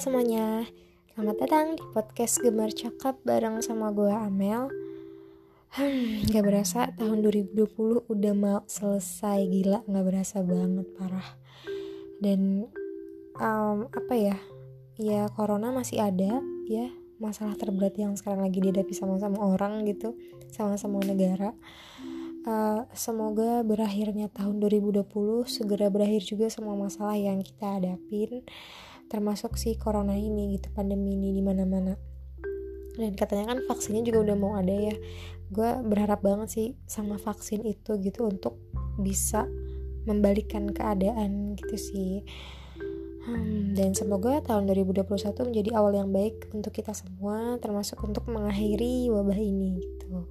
semuanya, selamat datang di podcast Gemar Cakap bareng sama gue Amel. Hmm, gak berasa tahun 2020 udah mau selesai. Gila, gak berasa banget, parah. Dan um, apa ya, ya corona masih ada ya. Masalah terberat yang sekarang lagi dihadapi sama-sama orang gitu Sama-sama negara. Uh, Semoga berakhirnya tahun 2020 segera berakhir juga semua masalah yang kita hadapin termasuk si corona ini gitu pandemi ini di mana-mana. Dan katanya kan vaksinnya juga udah mau ada ya. Gue berharap banget sih sama vaksin itu gitu untuk bisa membalikan keadaan gitu sih. Hmm, dan semoga tahun 2021 menjadi awal yang baik untuk kita semua termasuk untuk mengakhiri wabah ini gitu.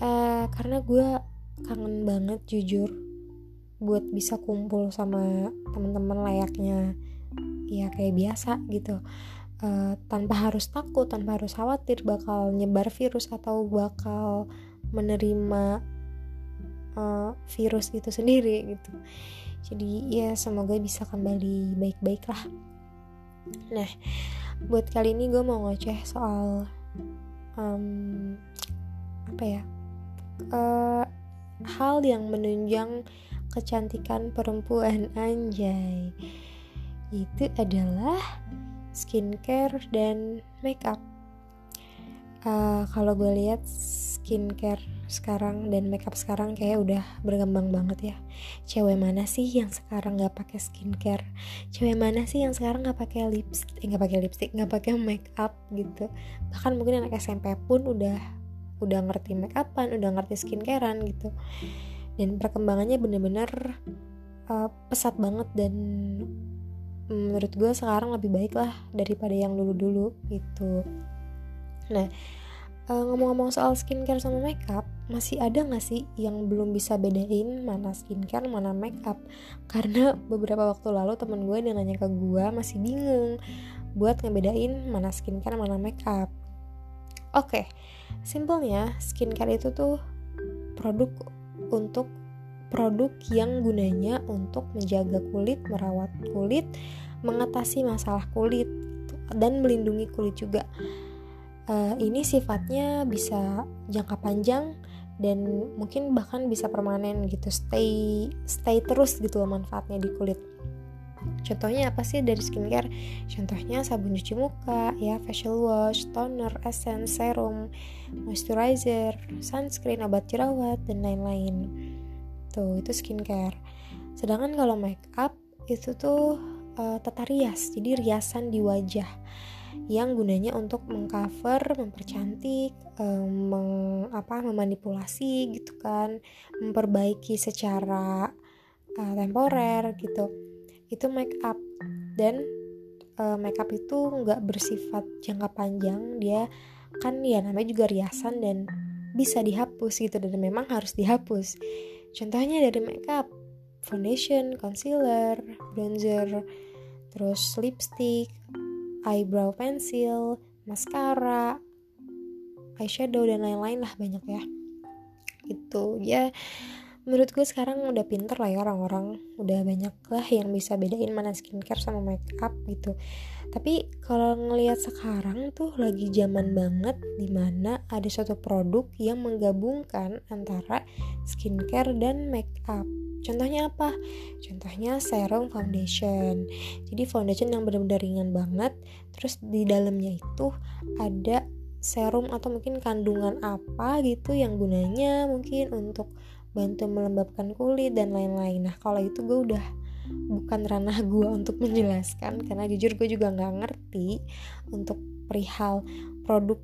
Uh, karena gue kangen banget jujur buat bisa kumpul sama teman-teman layaknya ya kayak biasa gitu. Uh, tanpa harus takut tanpa harus khawatir bakal nyebar virus atau bakal menerima uh, virus itu sendiri gitu. Jadi ya semoga bisa kembali baik-baik lah. Nah buat kali ini gue mau ngoceh soal um, apa ya uh, hal yang menunjang kecantikan perempuan anjay itu adalah skincare dan makeup. Uh, kalau gue lihat skincare sekarang dan makeup sekarang kayak udah berkembang banget ya. Cewek mana sih yang sekarang nggak pakai skincare? Cewek mana sih yang sekarang nggak pakai lipstick, eh, nggak pakai lipstick, nggak pakai makeup gitu? Bahkan mungkin anak SMP pun udah udah ngerti makeupan, udah ngerti skincarean gitu. Dan perkembangannya bener-bener uh, pesat banget dan menurut gue sekarang lebih baik lah daripada yang dulu-dulu gitu. Nah uh, ngomong-ngomong soal skincare sama makeup masih ada gak sih yang belum bisa bedain mana skincare mana makeup? Karena beberapa waktu lalu temen gue dia nanya ke gue masih bingung buat ngebedain mana skincare mana makeup. Oke okay, simpelnya skincare itu tuh produk untuk produk yang gunanya untuk menjaga kulit, merawat kulit, mengatasi masalah kulit dan melindungi kulit juga. Uh, ini sifatnya bisa jangka panjang dan mungkin bahkan bisa permanen gitu, stay stay terus gitu loh manfaatnya di kulit. Contohnya apa sih dari skincare? Contohnya sabun cuci muka, ya facial wash, toner, essence, serum, moisturizer, sunscreen, obat jerawat dan lain-lain tuh itu skincare sedangkan kalau make up itu tuh uh, tata rias jadi riasan di wajah yang gunanya untuk mengcover, mempercantik, um, meng, apa, memanipulasi gitu kan, memperbaiki secara uh, temporer gitu. Itu make up dan uh, make up itu nggak bersifat jangka panjang, dia kan ya namanya juga riasan dan bisa dihapus gitu dan memang harus dihapus. Contohnya dari makeup, foundation, concealer, bronzer, terus lipstick, eyebrow pencil, mascara, eyeshadow dan lain-lain lah banyak ya. Itu ya menurut gue sekarang udah pinter lah ya orang-orang. Udah banyak lah yang bisa bedain mana skincare sama makeup gitu tapi kalau ngelihat sekarang tuh lagi zaman banget di mana ada suatu produk yang menggabungkan antara skincare dan makeup Contohnya apa? Contohnya serum foundation. Jadi foundation yang benar-benar ringan banget. Terus di dalamnya itu ada serum atau mungkin kandungan apa gitu yang gunanya mungkin untuk bantu melembabkan kulit dan lain-lain nah kalau itu gue udah bukan ranah gue untuk menjelaskan karena jujur gue juga nggak ngerti untuk perihal produk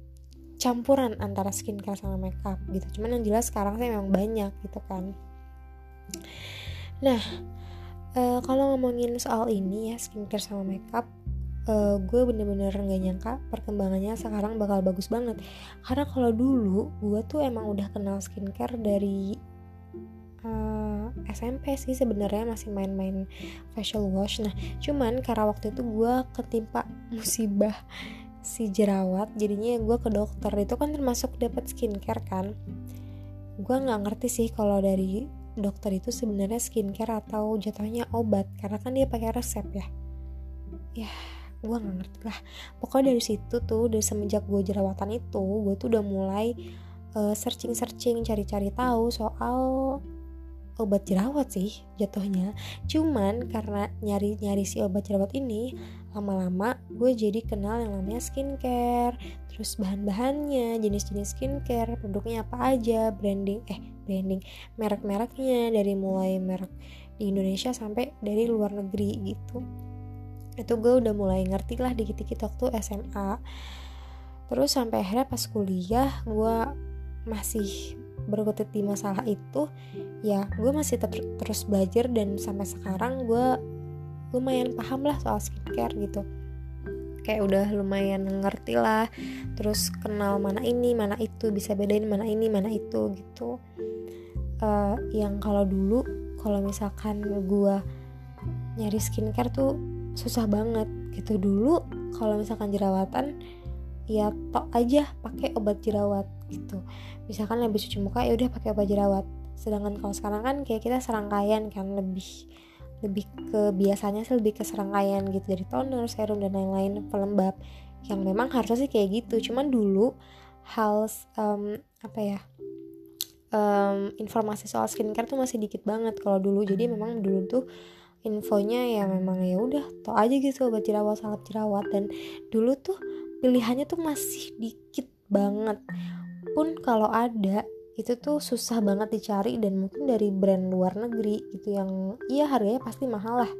campuran antara skincare sama makeup gitu. Cuman yang jelas sekarang sih memang banyak gitu kan. Nah uh, kalau ngomongin soal ini ya skincare sama makeup uh, gue bener-bener gak nyangka perkembangannya sekarang bakal bagus banget. Karena kalau dulu gue tuh emang udah kenal skincare dari eh, SMP sih sebenarnya masih main-main facial wash. Nah cuman karena waktu itu gue ketimpa musibah si jerawat jadinya gue ke dokter. Itu kan termasuk dapat skincare kan? Gue nggak ngerti sih kalau dari dokter itu sebenarnya skincare atau jatuhnya obat karena kan dia pakai resep ya. Ya gue nggak ngerti lah. Pokoknya dari situ tuh dari semenjak gue jerawatan itu gue tuh udah mulai uh, searching searching cari-cari tahu soal obat jerawat sih jatuhnya. Cuman karena nyari nyari si obat jerawat ini lama-lama gue jadi kenal yang namanya skincare. Terus bahan-bahannya jenis-jenis skincare produknya apa aja branding eh branding merek-mereknya dari mulai merek di Indonesia sampai dari luar negeri gitu. Itu gue udah mulai ngerti lah dikit-dikit waktu SMA terus sampai akhirnya pas kuliah gue masih berkutit di masalah itu ya gue masih ter terus belajar dan sampai sekarang gue lumayan paham lah soal skincare gitu. Kayak udah lumayan ngerti lah terus kenal mana ini mana itu bisa bedain mana ini mana itu gitu. Uh, yang kalau dulu kalau misalkan gue nyari skincare tuh susah banget gitu. Dulu kalau misalkan jerawatan ya tok aja pakai obat jerawat gitu. Misalkan lebih cuci muka ya udah pakai obat jerawat sedangkan kalau sekarang kan kayak kita serangkaian kan lebih lebih ke biasanya sih lebih ke serangkaian gitu. Dari toner, serum dan lain-lain pelembab. Yang memang harusnya sih kayak gitu. Cuman dulu hal um, apa ya um, informasi soal skincare tuh masih dikit banget kalau dulu. Jadi memang dulu tuh infonya ya memang ya udah tau aja gitu obat jerawat salep jerawat. Dan dulu tuh pilihannya tuh masih dikit banget pun kalau ada itu tuh susah banget dicari dan mungkin dari brand luar negeri gitu yang iya harganya pasti mahal lah.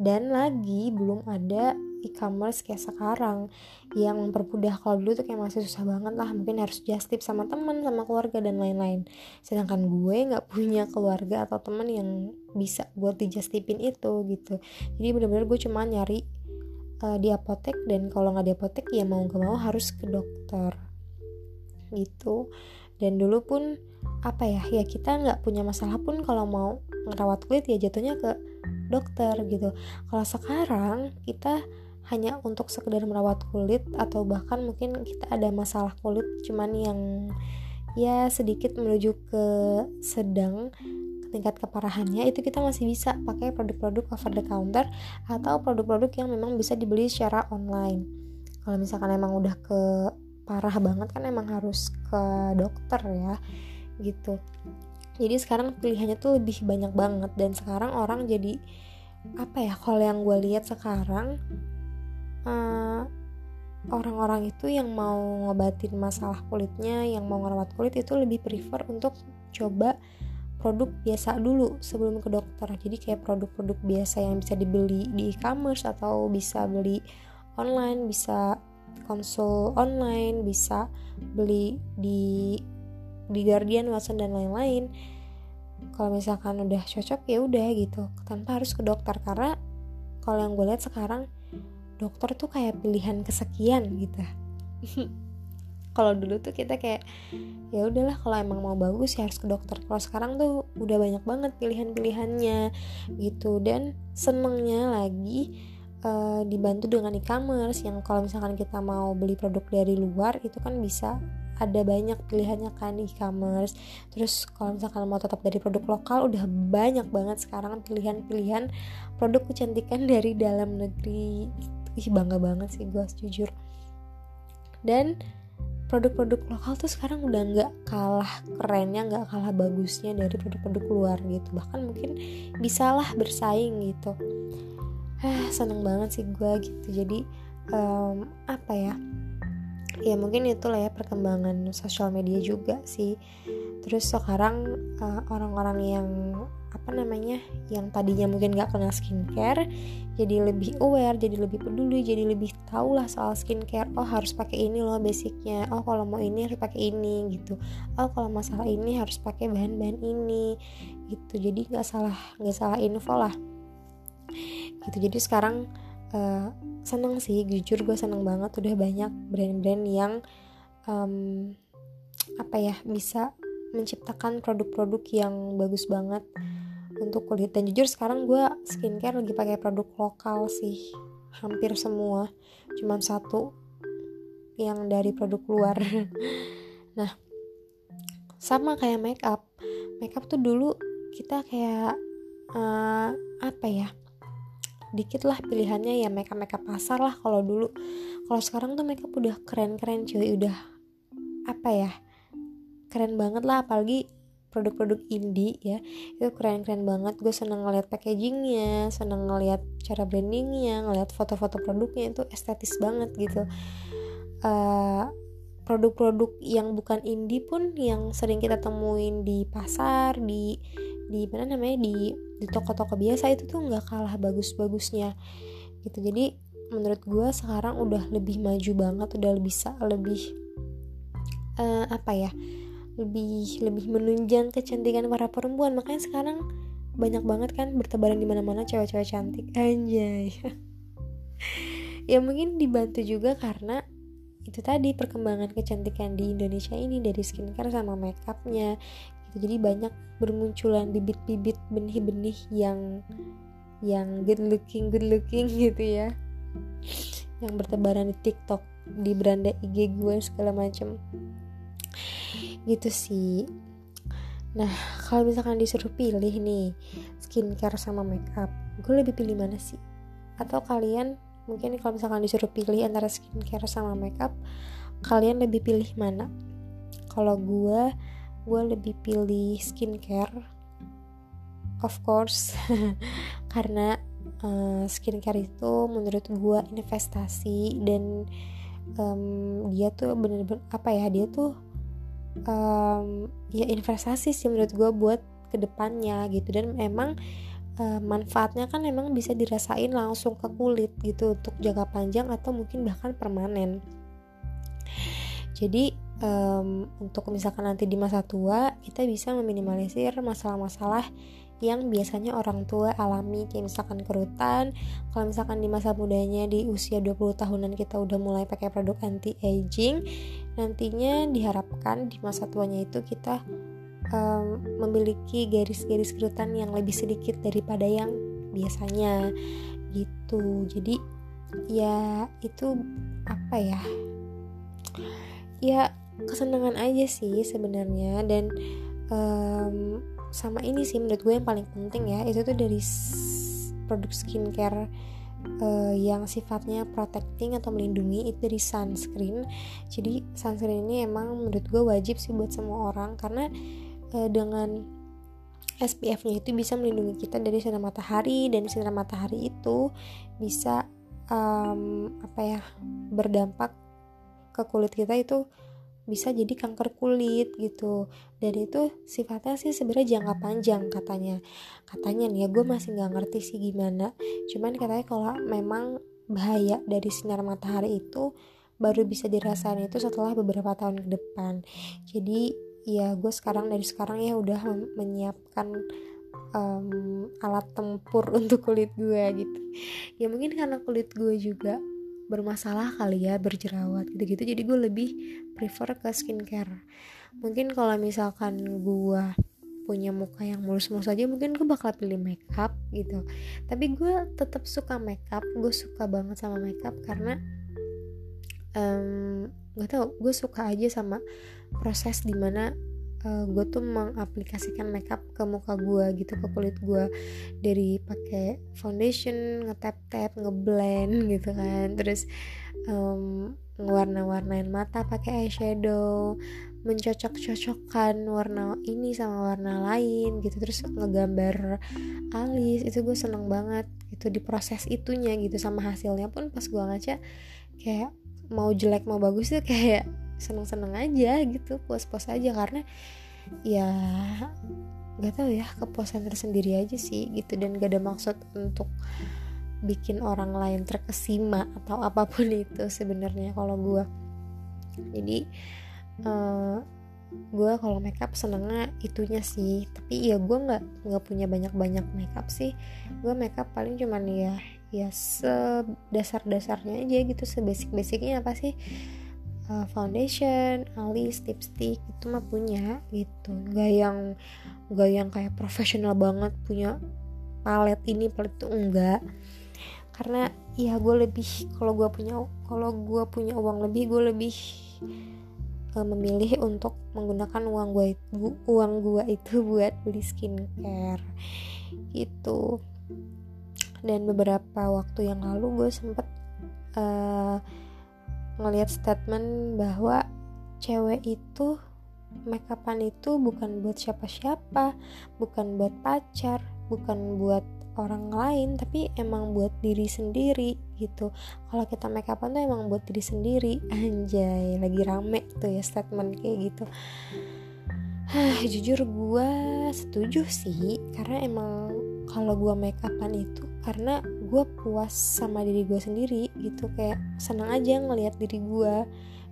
Dan lagi belum ada e-commerce kayak sekarang yang mempermudah. Kalau dulu tuh kayak masih susah banget lah mungkin harus just tip sama teman sama keluarga dan lain-lain. Sedangkan gue nggak punya keluarga atau teman yang bisa buat di just tipin itu gitu. Jadi bener-bener gue cuma nyari uh, di apotek dan kalau nggak di apotek ya mau gak mau harus ke dokter gitu. Dan dulu pun apa ya ya kita nggak punya masalah pun kalau mau ngerawat kulit ya jatuhnya ke dokter gitu. Kalau sekarang kita hanya untuk sekedar merawat kulit atau bahkan mungkin kita ada masalah kulit cuman yang ya sedikit menuju ke sedang tingkat keparahannya itu kita masih bisa pakai produk-produk over the counter atau produk-produk yang memang bisa dibeli secara online. Kalau misalkan emang udah ke parah banget kan emang harus ke dokter ya gitu jadi sekarang pilihannya tuh lebih banyak banget dan sekarang orang jadi apa ya kalau yang gue lihat sekarang eh, orang-orang itu yang mau ngobatin masalah kulitnya, yang mau ngerawat kulit itu lebih prefer untuk coba produk biasa dulu sebelum ke dokter. Jadi kayak produk-produk biasa yang bisa dibeli di e-commerce atau bisa beli online, bisa konsul online, bisa beli di di Guardian, Watson dan lain-lain. Kalau misalkan udah cocok ya udah gitu, tanpa harus ke dokter. Karena kalau yang gue lihat sekarang dokter tuh kayak pilihan kesekian gitu. Kalau dulu tuh kita kayak ya udahlah kalau emang mau bagus ya harus ke dokter. Kalau sekarang tuh udah banyak banget pilihan-pilihannya gitu. Dan senengnya lagi uh, dibantu dengan e-commerce yang kalau misalkan kita mau beli produk dari luar itu kan bisa ada banyak pilihannya kan e-commerce. Terus kalau misalkan mau tetap dari produk lokal udah banyak banget sekarang pilihan-pilihan produk kecantikan dari dalam negeri. Ih bangga banget sih gue jujur. Dan produk-produk lokal tuh sekarang udah nggak kalah kerennya nggak kalah bagusnya dari produk-produk luar gitu. Bahkan mungkin bisalah bersaing gitu ah seneng banget sih gue gitu. Jadi um, apa ya? Ya mungkin itulah ya perkembangan sosial media juga sih. Terus sekarang uh, orang-orang yang apa namanya yang tadinya mungkin gak kenal skincare jadi lebih aware jadi lebih peduli jadi lebih tahu lah soal skincare. Oh harus pakai ini loh basicnya. Oh kalau mau ini harus pakai ini gitu. Oh kalau masalah ini harus pakai bahan-bahan ini gitu. Jadi nggak salah nggak salah info lah gitu. Jadi sekarang uh, seneng sih jujur gue seneng banget udah banyak brand-brand yang um, apa ya bisa menciptakan produk-produk yang bagus banget untuk kulit. Dan jujur sekarang gue skincare lagi pakai produk lokal sih hampir semua. Cuman satu yang dari produk luar. Nah sama kayak makeup. Makeup tuh dulu kita kayak uh, apa ya dikit lah pilihannya ya makeup makeup pasar lah kalau dulu. Kalau sekarang tuh makeup udah keren keren cuy. Udah apa ya keren banget lah apalagi produk-produk indie ya. Itu keren-keren banget. Gue seneng ngeliat packagingnya seneng ngeliat cara brandingnya ngeliat foto-foto produknya. Itu estetis banget gitu. Uh, produk-produk yang bukan indie pun yang sering kita temuin di pasar di di mana namanya di di toko-toko biasa itu tuh nggak kalah bagus-bagusnya. Gitu. Jadi menurut gue sekarang udah lebih maju banget udah bisa lebih uh, apa ya lebih lebih menunjang kecantikan para perempuan. Makanya sekarang banyak banget kan bertebaran di mana-mana cewek-cewek cantik. Anjay. Ya mungkin dibantu juga karena itu tadi perkembangan kecantikan di Indonesia ini dari skincare sama makeupnya gitu. Jadi banyak bermunculan bibit-bibit benih-benih yang yang good looking good looking gitu ya. Yang bertebaran di TikTok di beranda IG gue segala macem. Gitu sih. Nah kalau misalkan disuruh pilih nih skincare sama makeup gue lebih pilih mana sih? Atau kalian mungkin kalau misalkan disuruh pilih antara skincare sama makeup kalian lebih pilih mana? Kalau gue gue lebih pilih skincare. Of course karena uh, skincare itu menurut gue investasi dan um, dia tuh bener-bener apa ya dia tuh um, ya investasi sih menurut gue buat ke depannya gitu. Dan emang uh, manfaatnya kan emang bisa dirasain langsung ke kulit gitu untuk jangka panjang atau mungkin bahkan permanen. Jadi um, untuk misalkan nanti di masa tua kita bisa meminimalisir masalah-masalah yang biasanya orang tua alami. Kayak misalkan kerutan kalau misalkan di masa mudanya di usia 20 tahunan kita udah mulai pakai produk anti aging nantinya diharapkan di masa tuanya itu kita um, memiliki garis-garis kerutan yang lebih sedikit daripada yang biasanya. Gitu. Jadi ya itu apa ya? Ya kesenangan aja sih sebenarnya. Dan um, sama ini sih menurut gue yang paling penting ya itu tuh dari produk skincare uh, yang sifatnya protecting atau melindungi itu dari sunscreen. Jadi sunscreen ini emang menurut gue wajib sih buat semua orang karena uh, dengan SPF-nya itu bisa melindungi kita dari sinar matahari dan sinar matahari itu bisa um, apa ya berdampak ke kulit kita itu bisa jadi kanker kulit gitu. Dan itu sifatnya sih sebenarnya jangka panjang katanya. Katanya nih ya gue masih nggak ngerti sih gimana. Cuman katanya kalau memang bahaya dari sinar matahari itu baru bisa dirasain itu setelah beberapa tahun ke depan. Jadi ya gue sekarang dari sekarang ya udah menyiapkan um, alat tempur untuk kulit gue gitu. Ya mungkin karena kulit gue juga bermasalah kali ya berjerawat gitu-gitu. Jadi gue lebih prefer ke skincare. Mungkin kalau misalkan gue punya muka yang mulus-mulus aja mungkin gue bakal pilih makeup gitu. Tapi gue tetap suka makeup gue suka banget sama makeup karena um, gak tau gue suka aja sama proses di mana uh, gue tuh mengaplikasikan makeup ke muka gue gitu ke kulit gue dari pakai foundation ngetap tap ngeblend gitu kan. Terus um, ngewarna-warnain mata pakai eyeshadow mencocok-cocokkan warna ini sama warna lain gitu. Terus ngegambar alis itu gue seneng banget itu di proses itunya gitu. Sama hasilnya pun pas gue ngaca kayak mau jelek mau bagus tuh kayak seneng-seneng aja gitu puas-puas aja. Karena ya gak tahu ya kepuasan tersendiri aja sih gitu. Dan gak ada maksud untuk bikin orang lain terkesima atau apa pun itu sebenarnya kalau gue jadi uh, eh, gue kalau makeup senengnya itunya sih. Tapi ya gue nggak nggak punya banyak banyak makeup sih. Gue makeup paling cuman ya ya sedasar dasarnya aja gitu. Sebasic basicnya apa sih uh, foundation, alis, lipstick itu mah punya gitu. Gak yang gak yang kayak profesional banget punya palet ini palet itu enggak. Karena ya gue lebih kalau gue punya kalau gue punya uang lebih gue lebih uh, memilih untuk menggunakan uang gue itu uang gue itu buat beli skincare gitu dan beberapa waktu yang lalu gue sempet uh, ngelihat statement bahwa cewek itu make upan itu bukan buat siapa-siapa bukan buat pacar bukan buat orang lain tapi emang buat diri sendiri gitu. Kalau kita make upan tuh emang buat diri sendiri. Anjay lagi rame tuh ya statement kayak gitu. Hah, jujur gue setuju sih karena emang kalau gue make upan itu karena gue puas sama diri gue sendiri gitu kayak senang aja ngelihat diri gue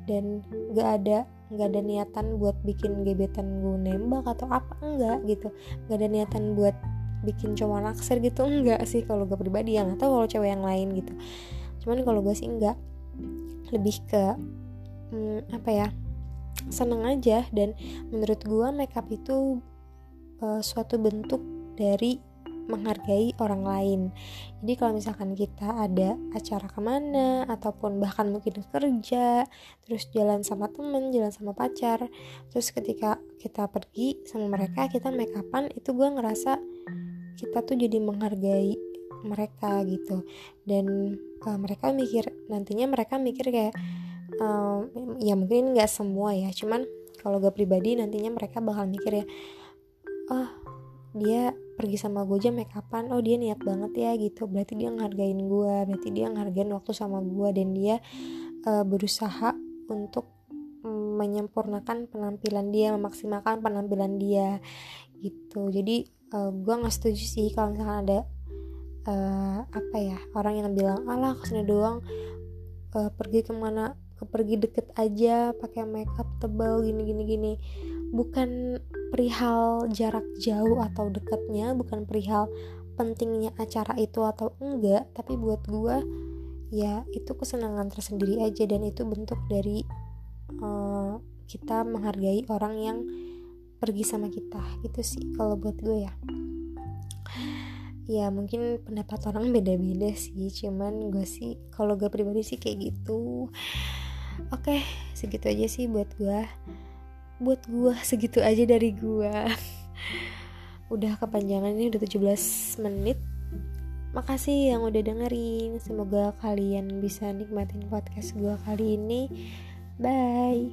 dan gak ada nggak ada niatan buat bikin gebetan gue nembak atau apa enggak gitu. Nggak ada niatan buat bikin cowok naksir gitu enggak sih kalau gue pribadi. Yang atau kalau cewek yang lain gitu. Cuman kalau gue sih enggak. Lebih ke hmm, apa ya seneng aja. Dan menurut gue makeup itu uh, suatu bentuk dari menghargai orang lain. Jadi kalau misalkan kita ada acara ke mana ataupun bahkan mungkin kerja, terus jalan sama temen, jalan sama pacar, terus ketika kita pergi sama mereka kita make upan itu gue ngerasa kita tuh jadi menghargai mereka gitu dan uh, mereka mikir nantinya mereka mikir kayak uh, ya mungkin nggak semua ya cuman kalau gue pribadi nantinya mereka bakal mikir ya oh dia pergi sama gue aja make upan oh dia niat banget ya gitu. Berarti dia ngehargain gue berarti dia ngehargain waktu sama gue dan dia uh, berusaha untuk menyempurnakan penampilan dia memaksimalkan penampilan dia gitu. Jadi uh, eh, gue nggak setuju sih kalau misalkan ada uh, apa ya orang yang bilang alah ke sini doang uh, pergi ke mana ke pergi deket aja pakai makeup tebal gini gini gini. Bukan perihal jarak jauh atau dekatnya bukan perihal pentingnya acara itu atau enggak tapi buat gue ya itu kesenangan tersendiri aja dan itu bentuk dari uh, kita menghargai orang yang pergi sama kita. Gitu sih kalau buat gue ya. Ya mungkin pendapat orang beda-beda sih cuman gue sih kalau gue pribadi sih kayak gitu. Oke segitu aja sih buat gue buat gue segitu aja dari gue udah kepanjangan ini udah 17 menit. Makasih yang udah dengerin. Semoga kalian bisa nikmatin podcast gue kali ini. Bye